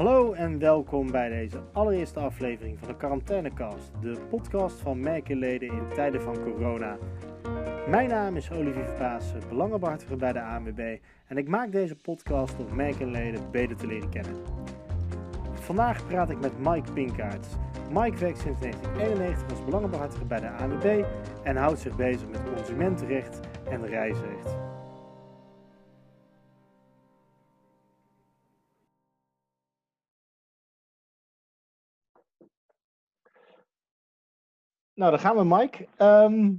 Hallo en welkom bij deze allereerste aflevering van de Quarantainecast, de podcast van merkenleden in tijden van corona. Mijn naam is Olivier Verpaas, belangenbehartiger bij de ANWB en ik maak deze podcast om merkenleden beter te leren kennen. Vandaag praat ik met Mike Pinkaerts. Mike werkt sinds 1991 als belangenbehartiger bij de ANWB en houdt zich bezig met consumentenrecht en reisrecht. Nou, dan gaan we, Mike. Ehm,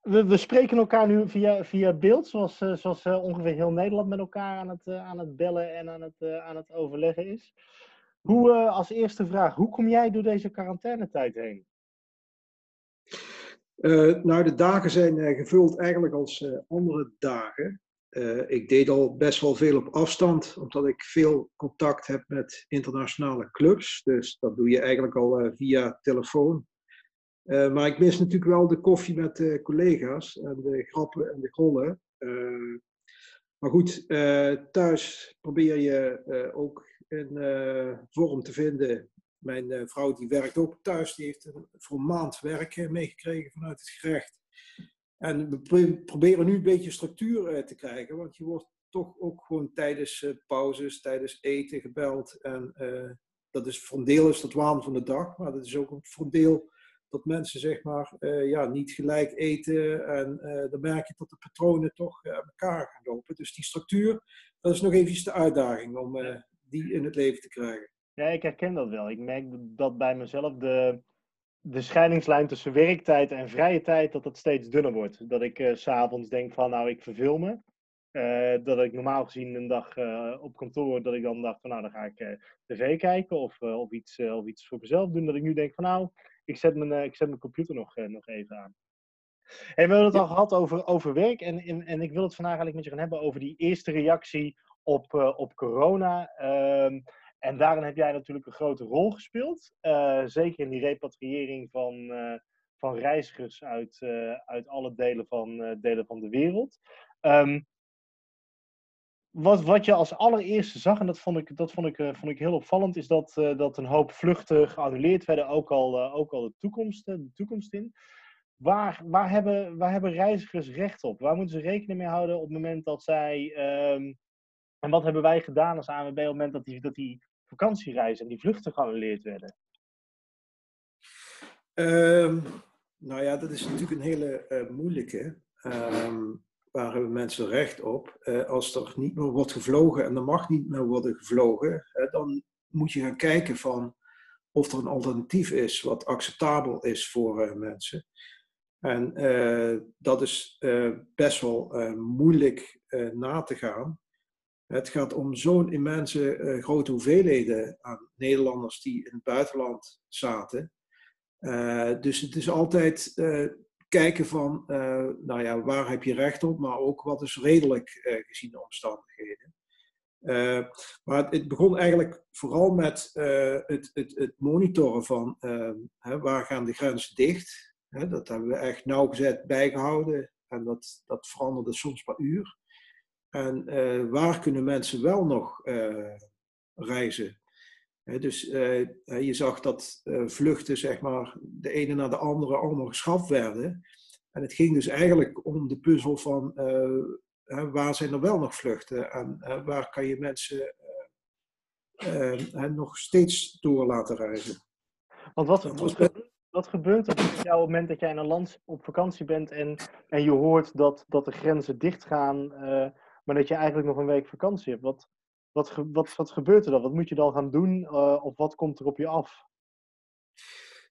we, spreken elkaar nu via, via beeld, zoals, uh, zoals uh, ongeveer heel Nederland met elkaar aan het, uh, aan het bellen en aan het, aan het overleggen is. Hoe, als eerste vraag, hoe kom jij door deze quarantainetijd heen? nou, de dagen zijn gevuld eigenlijk als andere dagen. ik deed al best wel veel op afstand, omdat ik veel contact heb met internationale clubs. Dus dat doe je eigenlijk al via telefoon. Uh, maar ik mis natuurlijk wel de koffie met collega's en de grappen en de gollen. Uh, maar goed, uh, thuis probeer je ook een vorm te vinden. Mijn vrouw die werkt ook thuis, die heeft voor een maand werk meegekregen vanuit het gerecht. En we proberen nu een beetje structuur te krijgen, want je wordt toch ook gewoon tijdens pauzes, tijdens eten gebeld. En dat is voor een deel is dat waan van de dag, maar dat is ook voor een deel dat mensen zeg maar uh, ja, niet gelijk eten. En uh, dan merk je dat de patronen toch uh, elkaar gaan lopen. Dus die structuur, dat is nog even de uitdaging om die in het leven te krijgen. Ja, ik herken dat wel. Ik merk dat bij mezelf de, de scheidingslijn tussen werktijd en vrije tijd, dat dat steeds dunner wordt. Dat ik s s'avonds denk van nou, ik verveel me. dat ik normaal gezien een dag op kantoor, dat ik dan dacht van nou, dan ga ik tv kijken of, of, iets, of iets voor mezelf doen. Dat ik nu denk van nou, ik zet mijn, eh, ik zet mijn computer nog, eh, nog even aan. Hey, we hebben het al gehad over, over werk en, en, en ik wil het vandaag eigenlijk met je gaan hebben over die eerste reactie op, uh, op corona. Um, en daarin heb jij natuurlijk een grote rol gespeeld. Uh, zeker in die repatriëring van, uh, van reizigers uit, uit alle delen van, delen van de wereld. Um, wat, wat je als allereerste zag, en dat vond ik, dat vond ik, uh, vond ik heel opvallend, is dat, uh, dat een hoop vluchten geannuleerd werden, ook al, uh, ook al de, toekomst, de toekomst in. Waar, waar, hebben, waar hebben reizigers recht op? Waar moeten ze rekening mee houden op het moment dat zij. Um, en wat hebben wij gedaan als ANWB op het moment dat die, dat die vakantiereizen en die vluchten geannuleerd werden? Um, nou ja, dat is natuurlijk een hele moeilijke. Um, waar hebben mensen recht op? Uh, als er niet meer wordt gevlogen en er mag niet meer worden gevlogen, dan moet je gaan kijken van of er een alternatief is wat acceptabel is voor uh, mensen. En dat is best wel moeilijk na te gaan. Het gaat om zo'n immense grote hoeveelheden aan Nederlanders die in het buitenland zaten. dus het is altijd kijken van, uh, nou ja, waar heb je recht op, maar ook wat is redelijk uh, gezien de omstandigheden. Uh, maar het, begon eigenlijk vooral met het, het, het, monitoren van hè, waar gaan de grenzen dicht. Hè, dat hebben we echt nauwgezet bijgehouden en dat, dat veranderde soms per uur. En waar kunnen mensen wel nog reizen? Dus uh, je zag dat uh, vluchten, zeg maar, de ene na de andere allemaal geschrapt werden. En het ging dus eigenlijk om de puzzel van uh, waar zijn er wel nog vluchten en waar kan je mensen nog steeds door laten reizen. Want wat, wat, gebeurt, wat gebeurt er op jou op het moment dat jij in een land op vakantie bent en, en je hoort dat, dat de grenzen dichtgaan, maar dat je eigenlijk nog een week vakantie hebt? Wat, wat, wat, wat gebeurt er dan? Wat moet je dan gaan doen? Uh, of wat komt er op je af?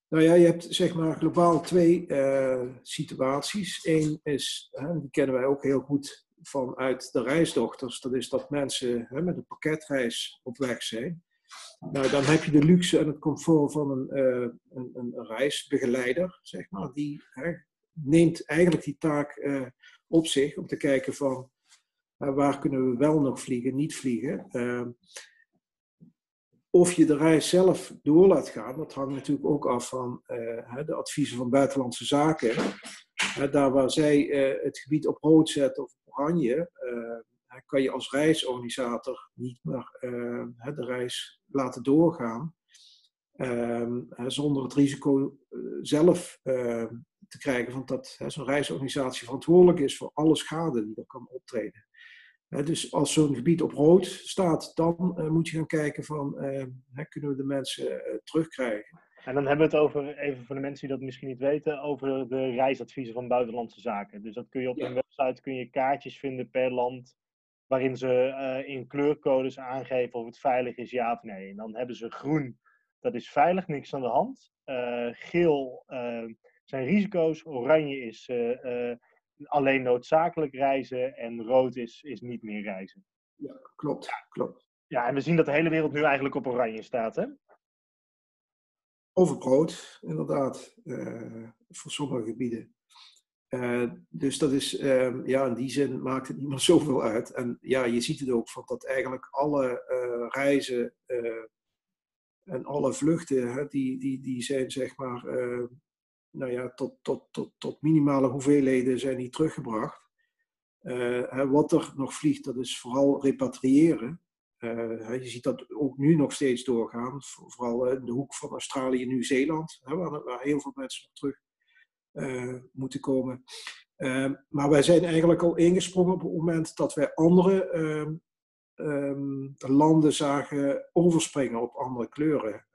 Nou ja, je hebt zeg maar globaal twee uh, situaties. Eén is, hè, die kennen wij ook heel goed vanuit de reisdochters. Dat is dat mensen hè, met een pakketreis op weg zijn. Nou, dan heb je de luxe en het comfort van een, uh, een, een, reisbegeleider, zeg maar. Die hè, neemt eigenlijk die taak op zich om te kijken van waar kunnen we wel nog vliegen, niet vliegen. Ehm, of je de reis zelf door laat gaan, dat hangt natuurlijk ook af van uh, de adviezen van buitenlandse zaken. Daar waar zij uh, het gebied op rood zetten of oranje, kan je als reisorganisator niet meer de reis laten doorgaan. Ehm, zonder het risico zelf te krijgen van dat zo'n reisorganisatie verantwoordelijk is voor alle schade die er kan optreden. Dus als zo'n gebied op rood staat, dan moet je gaan kijken van kunnen we de mensen terugkrijgen. En dan hebben we het over, even voor de mensen die dat misschien niet weten, over de reisadviezen van buitenlandse zaken. Dus dat kun je op hun website kun je kaartjes vinden per land, waarin ze uh, in kleurcodes aangeven of het veilig is, ja of nee. En dan hebben ze groen, dat is veilig, niks aan de hand. Uh, geel uh, zijn risico's, oranje is alleen noodzakelijk reizen en rood is, is niet meer reizen. Ja, klopt, klopt. Ja, en we zien dat de hele wereld nu eigenlijk op oranje staat, hè? overgroot, inderdaad, uh, voor sommige gebieden. Uh, dus dat is, uh, ja, in die zin maakt het niet meer zoveel uit. En ja, je ziet het ook van dat eigenlijk alle uh, reizen en alle vluchten, hè, die, die, die zijn zeg maar, nou ja, tot, tot, tot, tot minimale hoeveelheden zijn die teruggebracht. Hè, wat er nog vliegt, dat is vooral repatriëren. Uh, je ziet dat ook nu nog steeds doorgaan, vooral in de hoek van Australië en Nieuw-Zeeland, waar, heel veel mensen nog terug uh, moeten komen. Uh, maar wij zijn eigenlijk al ingesprongen op het moment dat wij andere um, landen zagen overspringen op andere kleuren.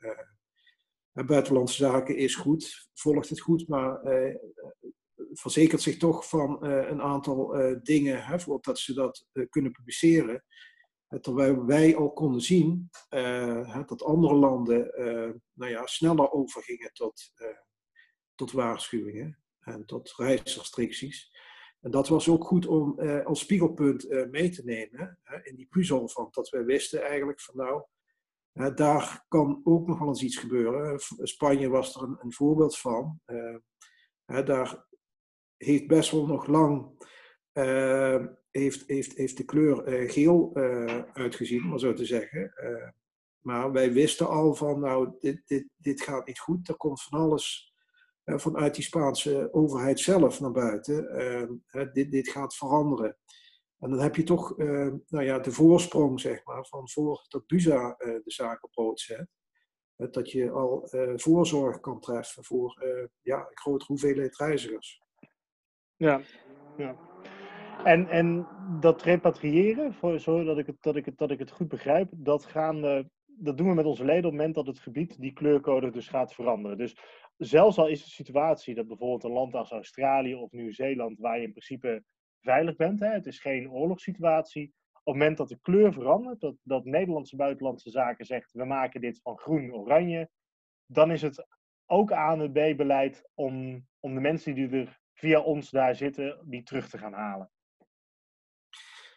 Buitenlandse zaken is goed, volgt het goed, maar verzekert zich toch van een aantal dingen, hè, voordat ze dat kunnen publiceren. Terwijl wij al konden zien uh, dat andere landen uh, nou ja, sneller overgingen tot, uh, tot waarschuwingen en tot reisrestricties. En dat was ook goed om als spiegelpunt mee te nemen in die puzzel van dat wij wisten eigenlijk van nou, daar kan ook nog wel eens iets gebeuren. Spanje was er een, een voorbeeld van. daar heeft best wel nog lang heeft, heeft, heeft de kleur geel uitgezien, maar zo te zeggen. Maar wij wisten al van, nou, dit, dit, dit gaat niet goed. Er komt van alles vanuit die Spaanse overheid zelf naar buiten. dit, dit gaat veranderen. En dan heb je toch nou ja, de voorsprong, zeg maar, van voor dat BUSA de zaak op rood zet. dat je al voorzorg kan treffen voor ja, een grote hoeveelheid reizigers. Ja, ja. En, en dat repatriëren, voor, zodat ik het, dat ik het, dat ik het goed begrijp, dat, gaan dat doen we met onze leden op het moment dat het gebied die kleurcode dus gaat veranderen. Dus zelfs al is de situatie dat bijvoorbeeld een land als Australië of Nieuw-Zeeland, waar je in principe veilig bent, hè, het is geen oorlogssituatie, op het moment dat de kleur verandert, dat, dat Nederlandse buitenlandse zaken zegt, we maken dit van groen-oranje, dan is het ook ANWB-beleid om, om de mensen die er via ons daar zitten, die terug te gaan halen.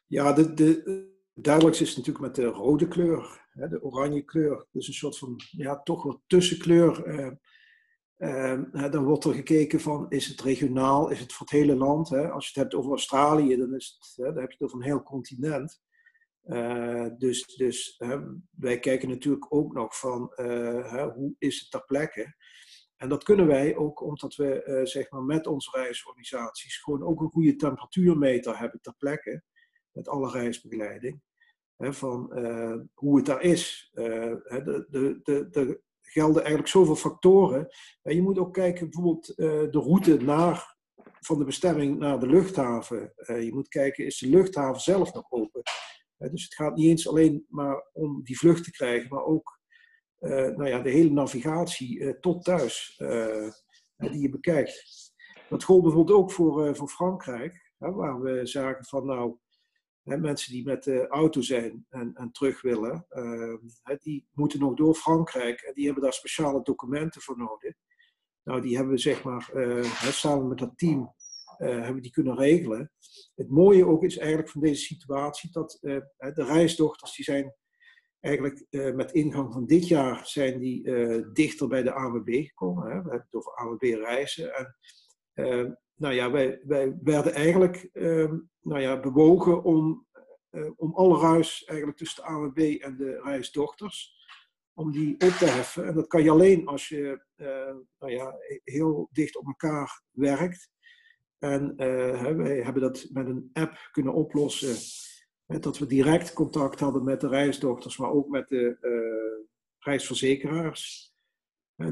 Ja, de, de, is natuurlijk met de rode kleur, hè, de oranje kleur. Dus een soort van, ja, toch wat tussenkleur. Eh, dan wordt er gekeken van, is het regionaal, is het voor het hele land? Als je het hebt over Australië, dan, is het, dan heb je het over een heel continent. Uh, dus dus wij kijken natuurlijk ook nog van, uh, hoe is het ter plekke? En dat kunnen wij ook omdat we uh, zeg maar met onze reisorganisaties gewoon ook een goede temperatuurmeter hebben ter plekke met alle reisbegeleiding, van hoe het daar is. De, de, de gelden eigenlijk zoveel factoren. je moet ook kijken bijvoorbeeld uh, de route naar, van de bestemming naar de luchthaven. je moet kijken, is de luchthaven zelf nog open? dus het gaat niet eens alleen maar om die vlucht te krijgen, maar ook nou ja, de hele navigatie tot thuis die je bekijkt. Dat gold bijvoorbeeld ook voor, voor Frankrijk, waar we zagen van nou, mensen die met de auto zijn en, terug willen, uh, die moeten nog door Frankrijk en die hebben daar speciale documenten voor nodig. Nou, die hebben we zeg maar uh, samen met dat team uh, hebben die kunnen regelen. Het mooie ook is eigenlijk van deze situatie dat eh, de reisdochters die zijn eigenlijk met ingang van dit jaar zijn die dichter bij de AWB gekomen. Hè. We hebben het over AWB reizen. En nou ja, wij, wij werden eigenlijk uh, nou ja, bewogen om, uh, om alle ruis eigenlijk tussen de AWB en de reisdochters, om die op te heffen. En dat kan je alleen als je uh, nou ja, heel dicht op elkaar werkt. En uh, wij hebben dat met een app kunnen oplossen. dat we direct contact hadden met de reisdochters, maar ook met de, reisverzekeraars,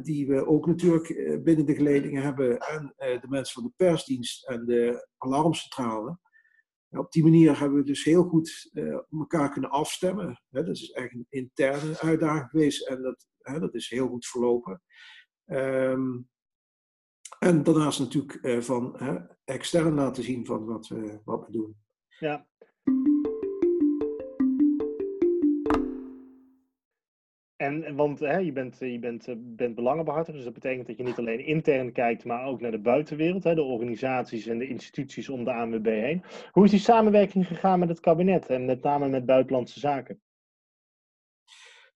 die we ook natuurlijk binnen de geledingen hebben, en de mensen van de persdienst en de alarmcentrale. op die manier hebben we dus heel goed elkaar kunnen afstemmen. dat is echt een interne uitdaging geweest en dat, dat is heel goed verlopen. Ehm, en daarnaast natuurlijk van extern laten zien van wat we, wat we doen. Ja. En, want hè, je, bent, je bent, eh, bent belangenbehartiger, dus dat betekent dat je niet alleen intern kijkt, maar ook naar de buitenwereld, hè, de organisaties en de instituties om de ANWB heen. Hoe is die samenwerking gegaan met het kabinet en met name met buitenlandse zaken?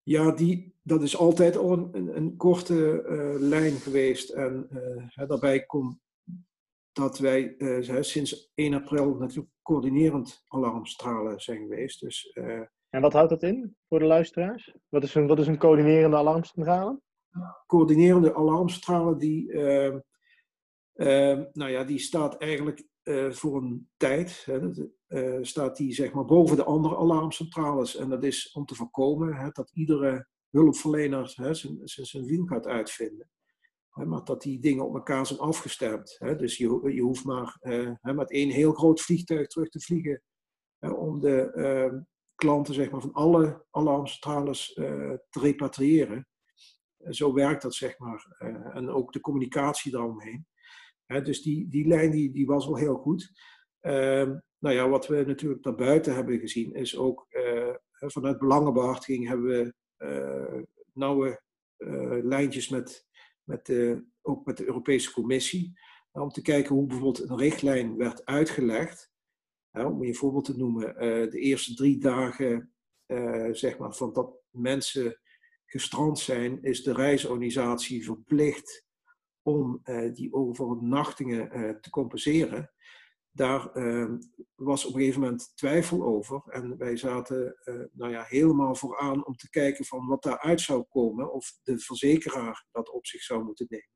Ja, die, dat is altijd al een, een, korte uh, lijn geweest. En daarbij komt dat wij sinds 1 april natuurlijk coördinerend alarmstralen zijn geweest. Dus en wat houdt dat in voor de luisteraars? Wat is een, wat is een coördinerende alarmcentrale? Coördinerende alarmcentrale die, uh, uh, nou ja, die staat eigenlijk uh, voor een tijd. Hè, eh, staat die zeg maar boven de andere alarmcentrales. En dat is om te voorkomen hè, dat iedere hulpverlener hè, zijn, zijn, zijn wiel gaat uitvinden. Hè, maar dat die dingen op elkaar zijn afgestemd. Hè. Dus je, je hoeft maar met één heel groot vliegtuig terug te vliegen om de ehm, klanten zeg maar, van alle alarmcentrales uh, te repatriëren. zo werkt dat, zeg maar. Uh, en ook de communicatie daaromheen. dus die, die lijn die, die was wel heel goed. Ehm, nou ja, wat we natuurlijk daarbuiten hebben gezien, is ook uh, vanuit belangenbehartiging hebben we nauwe lijntjes met, met ook met de Europese Commissie. Om te kijken hoe bijvoorbeeld een richtlijn werd uitgelegd om je voorbeeld te noemen, uh, de eerste drie dagen uh, zeg maar, van dat mensen gestrand zijn, is de reisorganisatie verplicht om uh, die overnachtingen te compenseren. Daar ehm, was op een gegeven moment twijfel over. En wij zaten nou ja, helemaal vooraan om te kijken van wat daaruit zou komen. Of de verzekeraar dat op zich zou moeten nemen.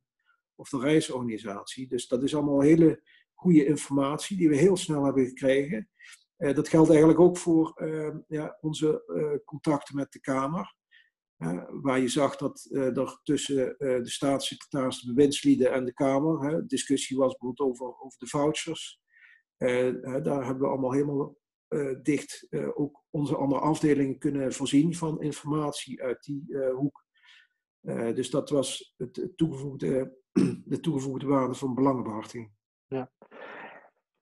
Of de reisorganisatie. Dus dat is allemaal hele goede informatie die we heel snel hebben gekregen. Uh, dat geldt eigenlijk ook voor uh, ja, onze uh, contacten met de Kamer. waar je zag dat er tussen de staatssecretaris, de bewindslieden en de Kamer discussie was bijvoorbeeld over, over de vouchers. daar hebben we allemaal helemaal dicht ook onze andere afdelingen kunnen voorzien van informatie uit die hoek. dus dat was het toegevoegde, de toegevoegde waarde van belangenbehartiging. Ja.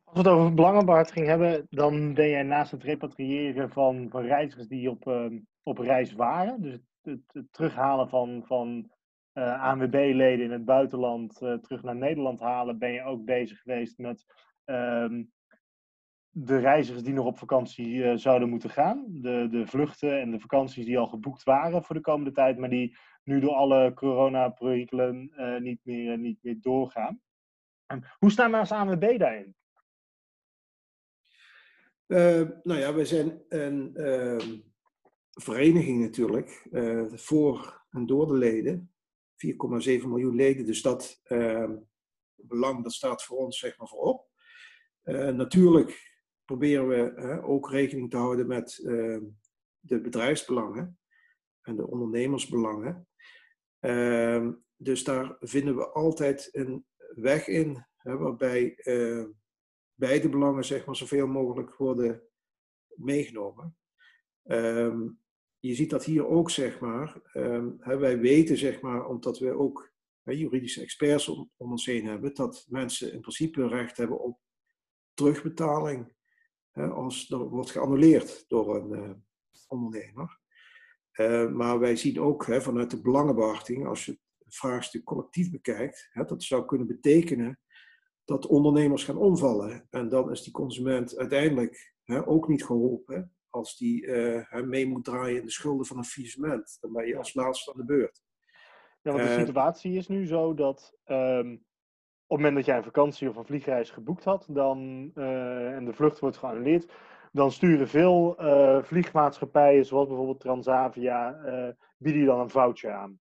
Als we het over belangenbehartiging hebben, dan ben jij naast het repatriëren van, reizigers die op, uh, op reis waren, dus het, het, terughalen van, van uh, ANWB-leden in het buitenland uh, terug naar Nederland halen, ben je ook bezig geweest met uh, de reizigers die nog op vakantie eh, zouden moeten gaan. De, de vluchten en de vakanties die al geboekt waren voor de komende tijd, maar die nu door alle coronaperikelen niet, meer, niet meer doorgaan. Hoe staan we als ANWB daarin? Uh, nou ja, wij zijn een uh, vereniging natuurlijk, uh, voor en door de leden. 4,7 miljoen leden, dus dat ehm, belang dat staat voor ons zeg maar voorop. Eh, natuurlijk proberen we ook rekening te houden met ehm, de bedrijfsbelangen en de ondernemersbelangen. dus daar vinden we altijd een weg in waarbij beide belangen zeg maar, zoveel mogelijk worden meegenomen. Ehm, je ziet dat hier ook, zeg maar, um, wij weten, zeg maar, omdat we ook juridische experts om, ons heen hebben, dat mensen in principe recht hebben op terugbetaling hè, als er wordt geannuleerd door een uh, ondernemer. Uh, maar wij zien ook hè, vanuit de belangenbehartiging, als je het vraagstuk collectief bekijkt, hè, dat zou kunnen betekenen dat ondernemers gaan omvallen. En dan is die consument uiteindelijk hè, ook niet geholpen als die uh, mee moet draaien in de schulden van een faillissement. Dan ben je als laatste aan de beurt. Ja, want de uh, situatie is nu zo dat um, op het moment dat jij een vakantie of een vliegreis geboekt had dan, uh, en de vlucht wordt geannuleerd, dan sturen veel vliegmaatschappijen, zoals bijvoorbeeld Transavia, bieden dan een voucher aan.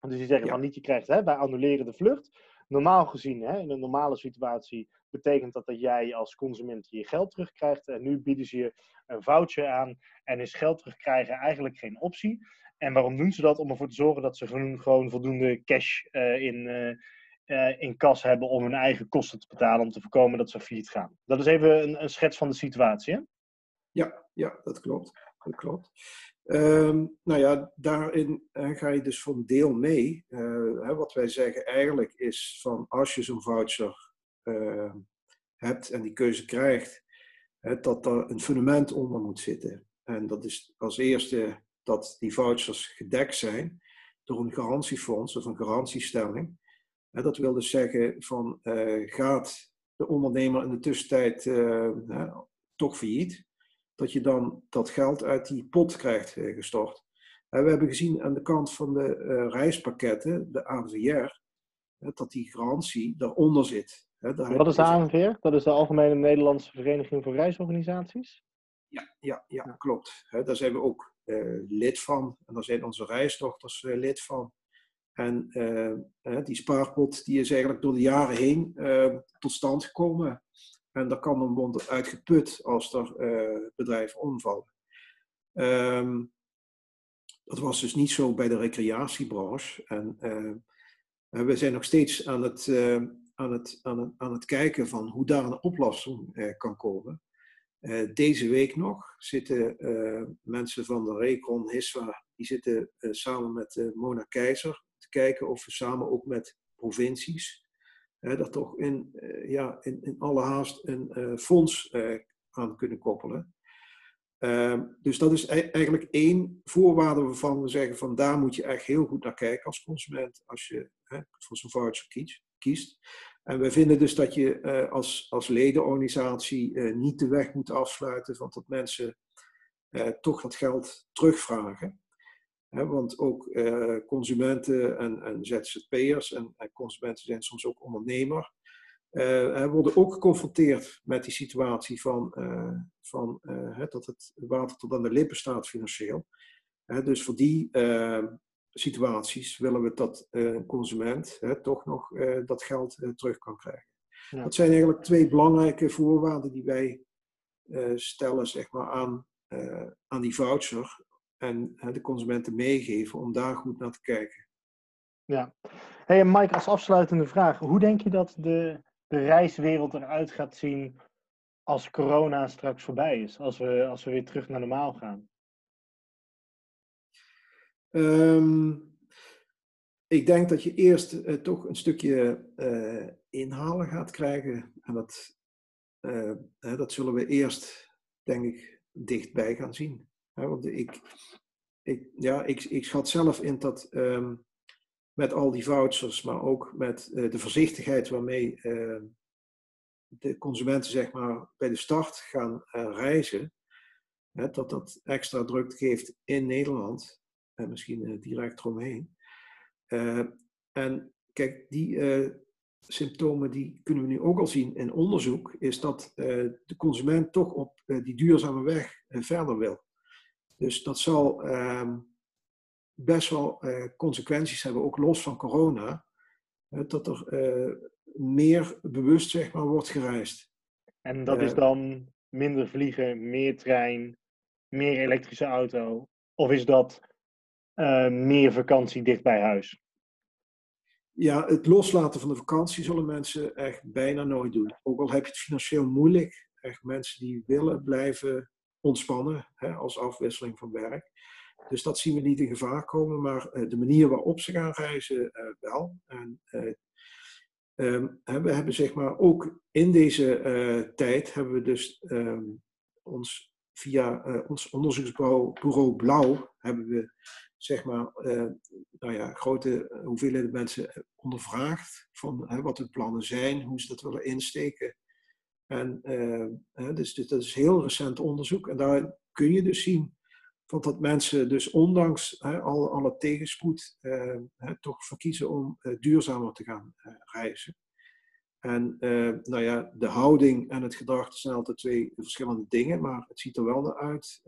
Dus die zeggen ja. van niet, je krijgt hè, wij annuleren de vlucht, normaal gezien, hè, in een normale situatie, betekent dat dat jij als consument je geld terugkrijgt. En nu bieden ze je een voucher aan en is geld terugkrijgen eigenlijk geen optie. En waarom doen ze dat? Om ervoor te zorgen dat ze gewoon voldoende cash uh, in, uh, in kas hebben om hun eigen kosten te betalen, om te voorkomen dat ze failliet gaan. Dat is even een, een schets van de situatie. Ja, ja, dat klopt. Dat klopt. Um, nou ja, daarin ga je dus van deel mee. Uh, hè, wat wij zeggen eigenlijk is van als je zo'n voucher uh, hebt en die keuze krijgt, hè, dat er een fundament onder moet zitten. En dat is als eerste dat die vouchers gedekt zijn door een garantiefonds of een garantiestelling. Dat wil dus zeggen van uh, gaat de ondernemer in de tussentijd toch failliet, dat je dan dat geld uit die pot krijgt eh, gestort. we hebben gezien aan de kant van de uh, reispakketten, de ANVR, dat die garantie daaronder zit. Wat is de ANVR? Dat is de Algemene Nederlandse Vereniging voor Reisorganisaties? Ja, ja, ja, klopt. daar zijn we ook lid van. En daar zijn onze reisdochters lid van. En die spaarpot die is eigenlijk door de jaren heen tot stand gekomen. En dat kan dan worden uitgeput als er uh, bedrijven omvallen. Um, dat was dus niet zo bij de recreatiebranche. En uh, we zijn nog steeds aan het, uh, aan, het, aan, aan het kijken van hoe daar een oplossing kan komen. deze week nog zitten mensen van de Recon HISWA, die zitten samen met Mona Keizer te kijken of we samen ook met provincies dat toch in, uh, ja, in, in alle haast een uh, fonds uh, aan kunnen koppelen. Ehm, dus dat is e eigenlijk één voorwaarde waarvan we zeggen van daar moet je echt heel goed naar kijken als consument als je hè, voor zo'n voucher kiest, kiest. En we vinden dus dat je als, als ledenorganisatie niet de weg moet afsluiten van dat mensen toch dat geld terugvragen want ook eh, consumenten en, en ZZP'ers en, en, consumenten zijn soms ook ondernemer, uh, worden ook geconfronteerd met die situatie van, uh, van dat het water tot aan de lippen staat financieel. dus voor die situaties willen we dat een consument toch nog dat geld terug kan krijgen. Ja. Dat zijn eigenlijk twee belangrijke voorwaarden die wij stellen zeg maar, aan, aan die voucher en de consumenten meegeven om daar goed naar te kijken. Ja. Hey Mike, als afsluitende vraag. Hoe denk je dat de, de reiswereld eruit gaat zien als corona straks voorbij is? Als we, als we weer terug naar normaal gaan? Um, ik denk dat je eerst uh, toch een stukje uh, inhalen gaat krijgen. En dat, uh, dat zullen we eerst, denk ik, dichtbij gaan zien want ik, ik, ja, ik, ik schat zelf in dat ehm, met al die vouchers, maar ook met uh, de voorzichtigheid waarmee uh, de consumenten zeg maar, bij de start gaan uh, reizen, hè, dat dat extra druk geeft in Nederland en misschien direct eromheen. en kijk, die symptomen die kunnen we nu ook al zien in onderzoek, is dat de consument toch op die duurzame weg verder wil. Dus dat zal ehm, best wel uh, consequenties hebben, ook los van corona, dat er uh, meer bewust zeg maar, wordt gereisd. En dat is eh, dan minder vliegen, meer trein, meer elektrische auto? Of is dat meer vakantie dicht bij huis? Ja, het loslaten van de vakantie zullen mensen echt bijna nooit doen. Ook al heb je het financieel moeilijk, echt mensen die willen blijven ontspannen hè, als afwisseling van werk. Dus dat zien we niet in gevaar komen, maar uh, de manier waarop ze gaan reizen uh, wel. En, uh, um, we hebben zeg maar ook in deze tijd hebben we dus um, ons via ons onderzoeksbureau bureau Blauw hebben we zeg maar nou ja, grote hoeveelheden mensen ondervraagd van wat hun plannen zijn, hoe ze dat willen insteken en, uh, dus, dat is heel recent onderzoek. En daar kun je dus zien van dat mensen dus ondanks hè, al, alle tegenspoed hè, toch verkiezen om uh, duurzamer te gaan reizen. En nou ja, de houding en het gedrag zijn altijd twee verschillende dingen, maar het ziet er wel naar uit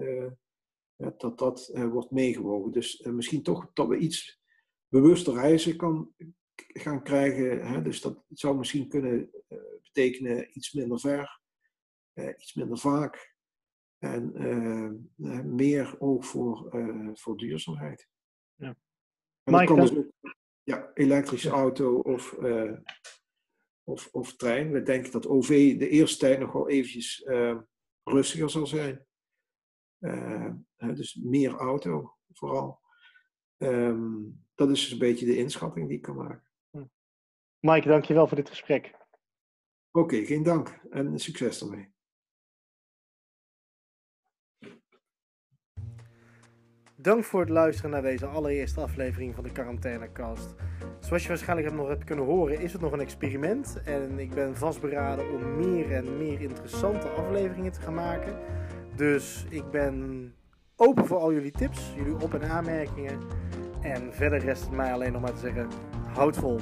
dat dat wordt meegewogen. Dus misschien toch dat we iets bewuster reizen kan, gaan krijgen. Hè? Dus dat zou misschien kunnen uh, betekenen iets minder ver, uh, iets minder vaak en uh, meer oog voor, voor duurzaamheid. Ja. En kan dus ook ja, elektrische auto of, of, of trein. We denken dat OV de eerste tijd nog wel eventjes rustiger zal zijn. dus meer auto vooral. Um, dat is dus een beetje de inschatting die ik kan maken. Mike, dankjewel voor dit gesprek. Oké, geen dank en succes ermee. Dank voor het luisteren naar deze allereerste aflevering van de Quarantainecast. Zoals je waarschijnlijk nog hebt kunnen horen, is het nog een experiment. En ik ben vastberaden om meer en meer interessante afleveringen te gaan maken. Dus ik ben open voor al jullie tips, jullie op- en aanmerkingen. En verder rest het mij alleen nog maar te zeggen: houd vol.